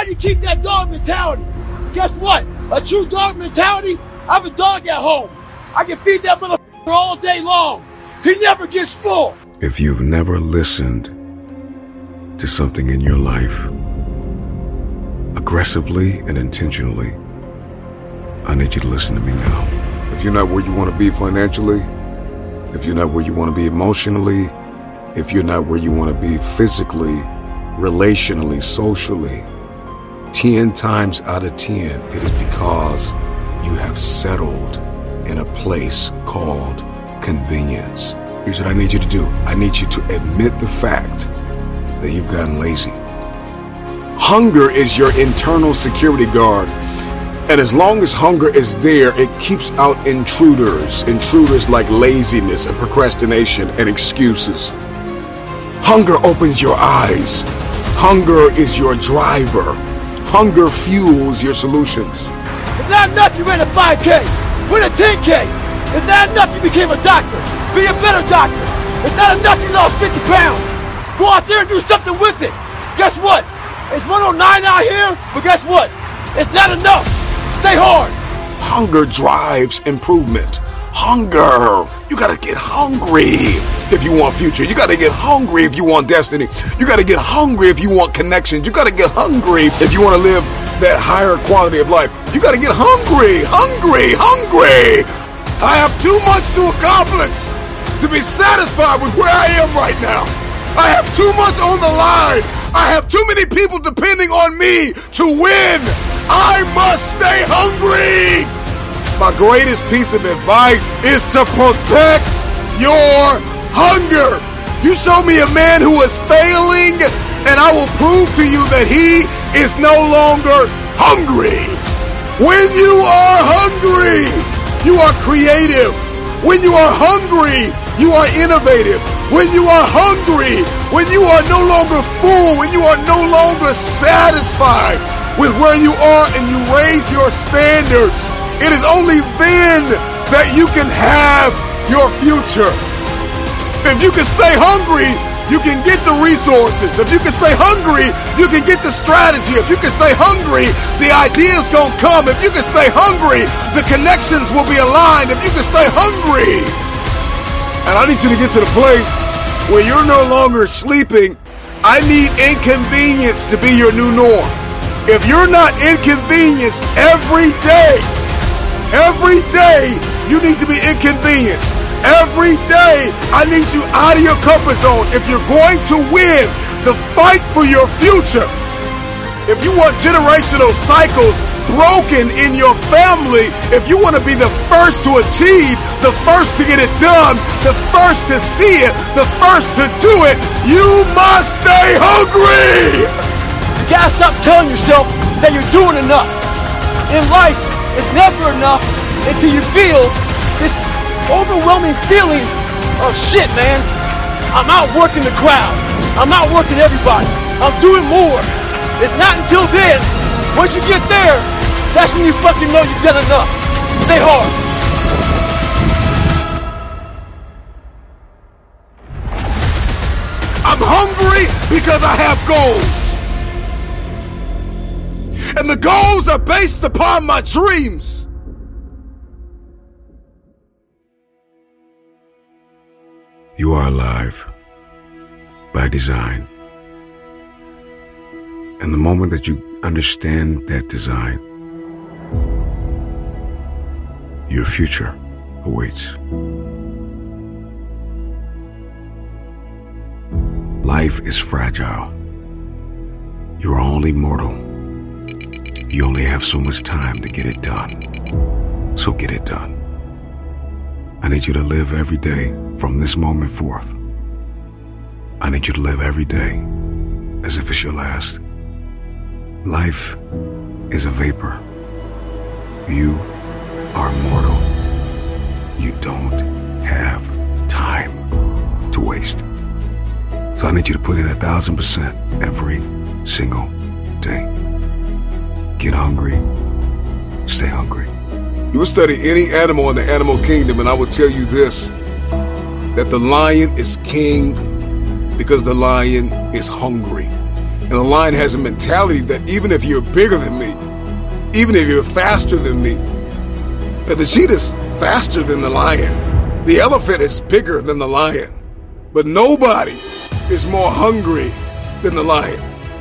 How do you keep that dog mentality? Guess what? A true dog mentality? I have a dog at home. I can feed that motherfucker all day long. He never gets full. If you've never listened to something in your life, aggressively and intentionally, I need you to listen to me now. If you're not where you want to be financially, if you're not where you want to be emotionally, if you're not where you want to be physically, relationally, socially, 10 times out of 10, it is because you have settled in a place called convenience. Here's what I need you to do I need you to admit the fact that you've gotten lazy. Hunger is your internal security guard. And as long as hunger is there, it keeps out intruders, intruders like laziness and procrastination and excuses. Hunger opens your eyes. Hunger is your driver. Hunger fuels your solutions. It's not enough you ran a 5K, win a 10K. It's not enough you became a doctor, be a better doctor. It's not enough you lost 50 pounds. Go out there and do something with it. Guess what? It's 109 out here, but guess what? It's not enough. Stay hard. Hunger drives improvement. Hunger. You gotta get hungry if you want future. You gotta get hungry if you want destiny. You gotta get hungry if you want connections. You gotta get hungry if you wanna live that higher quality of life. You gotta get hungry, hungry, hungry. I have too much to accomplish to be satisfied with where I am right now. I have too much on the line. I have too many people depending on me to win. I must stay hungry. My greatest piece of advice is to protect your hunger. You show me a man who is failing, and I will prove to you that he is no longer hungry. When you are hungry, you are creative. When you are hungry, you are innovative. When you are hungry, when you are no longer full, when you are no longer satisfied with where you are and you raise your standards, it is only then that you can have your future. If you can stay hungry, you can get the resources. If you can stay hungry, you can get the strategy. If you can stay hungry, the ideas gonna come. If you can stay hungry, the connections will be aligned. If you can stay hungry. And I need you to get to the place where you're no longer sleeping. I need inconvenience to be your new norm. If you're not inconvenienced every day, every day you need to be inconvenienced. Every day, I need you out of your comfort zone. If you're going to win the fight for your future, if you want generational cycles broken in your family, if you want to be the first to achieve, the first to get it done, the first to see it, the first to do it, you must stay hungry. You gotta stop telling yourself that you're doing enough. In life, it's never enough until you feel this overwhelming feeling of shit, man. I'm outworking the crowd. I'm outworking everybody. I'm doing more. It's not until then, once you get there, that's when you fucking know you've done enough. Stay hard. I'm hungry because I have goals. And the goals are based upon my dreams. Alive by design. And the moment that you understand that design, your future awaits. Life is fragile. You are only mortal. You only have so much time to get it done. So get it done. I need you to live every day from this moment forth. I need you to live every day as if it's your last. Life is a vapor. You are mortal. You don't have time to waste. So I need you to put in a thousand percent every single day. Get hungry. Stay hungry. You will study any animal in the animal kingdom, and I will tell you this that the lion is king because the lion is hungry. And the lion has a mentality that even if you're bigger than me, even if you're faster than me, that the cheetah's faster than the lion. The elephant is bigger than the lion. But nobody is more hungry than the lion.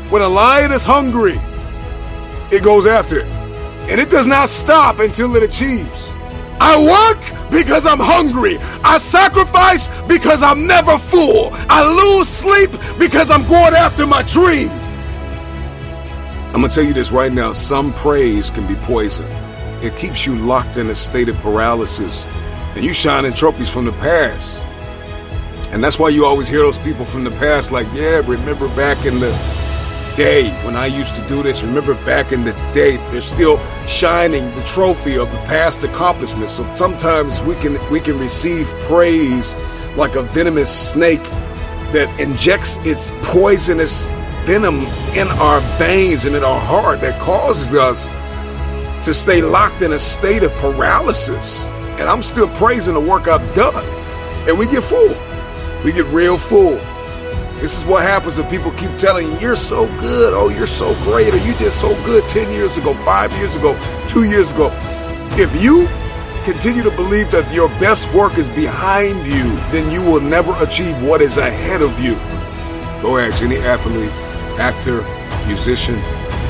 When a lion is hungry, it goes after it. And it does not stop until it achieves. I work because I'm hungry. I sacrifice because I'm never full. I lose sleep because I'm going after my dream. I'm gonna tell you this right now some praise can be poison. It keeps you locked in a state of paralysis, and you shining trophies from the past. And that's why you always hear those people from the past like, yeah, remember back in the day when I used to do this. Remember back in the day, they're still shining the trophy of the past accomplishments. So sometimes we can we can receive praise like a venomous snake that injects its poisonous venom in our veins and in our heart that causes us to stay locked in a state of paralysis. And I'm still praising the work I've done. And we get full. We get real full. This is what happens when people keep telling you, you're so good, oh, you're so great, or you did so good 10 years ago, five years ago, two years ago. If you continue to believe that your best work is behind you, then you will never achieve what is ahead of you. Go ask any athlete, actor, musician,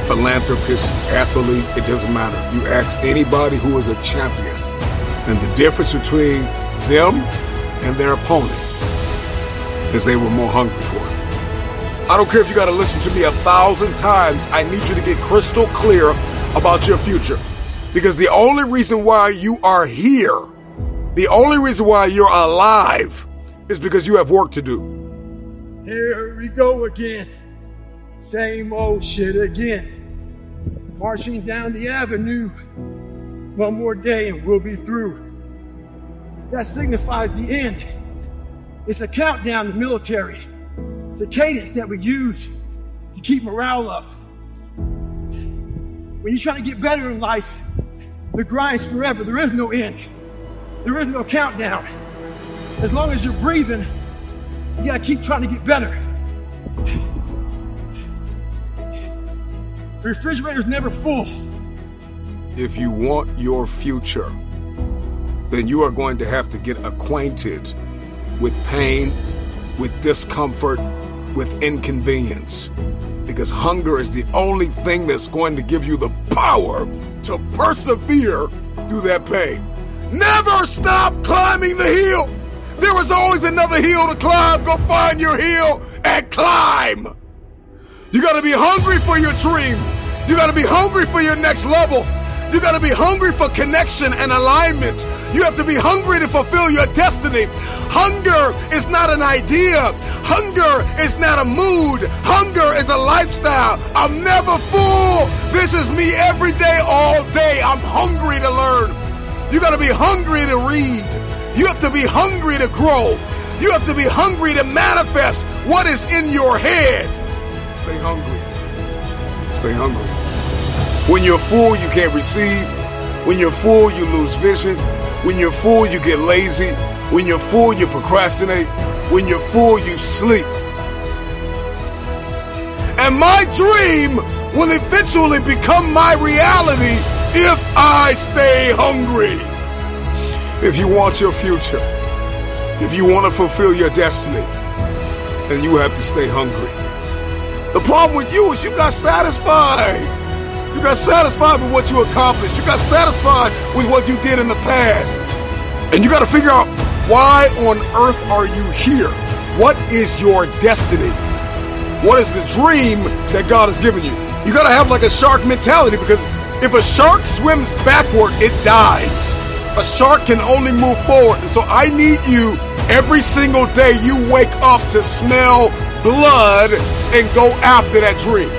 philanthropist, athlete, it doesn't matter. You ask anybody who is a champion, and the difference between them and their opponent is they were more hungry. I don't care if you got to listen to me a thousand times. I need you to get crystal clear about your future. Because the only reason why you are here, the only reason why you're alive, is because you have work to do. Here we go again. Same old shit again. Marching down the avenue. One more day and we'll be through. That signifies the end. It's a countdown to military. It's a cadence that we use to keep morale up. When you're trying to get better in life, the grind's forever. There is no end. There is no countdown. As long as you're breathing, you gotta keep trying to get better. The refrigerator's never full. If you want your future, then you are going to have to get acquainted with pain, with discomfort, with inconvenience. Because hunger is the only thing that's going to give you the power to persevere through that pain. Never stop climbing the hill. There is always another hill to climb. Go find your hill and climb. You got to be hungry for your dream. You got to be hungry for your next level. You got to be hungry for connection and alignment. You have to be hungry to fulfill your destiny. Hunger is not an idea. Hunger is not a mood. Hunger is a lifestyle. I'm never full. This is me every day, all day. I'm hungry to learn. You got to be hungry to read. You have to be hungry to grow. You have to be hungry to manifest what is in your head. Stay hungry. Stay hungry. When you're full, you can't receive. When you're full, you lose vision. When you're full, you get lazy. When you're full, you procrastinate. When you're full, you sleep. And my dream will eventually become my reality if I stay hungry. If you want your future, if you want to fulfill your destiny, then you have to stay hungry. The problem with you is you got satisfied. You got satisfied with what you accomplished. You got satisfied with what you did in the past. And you got to figure out why on earth are you here? What is your destiny? What is the dream that God has given you? You got to have like a shark mentality because if a shark swims backward, it dies. A shark can only move forward. And so I need you every single day you wake up to smell blood and go after that dream.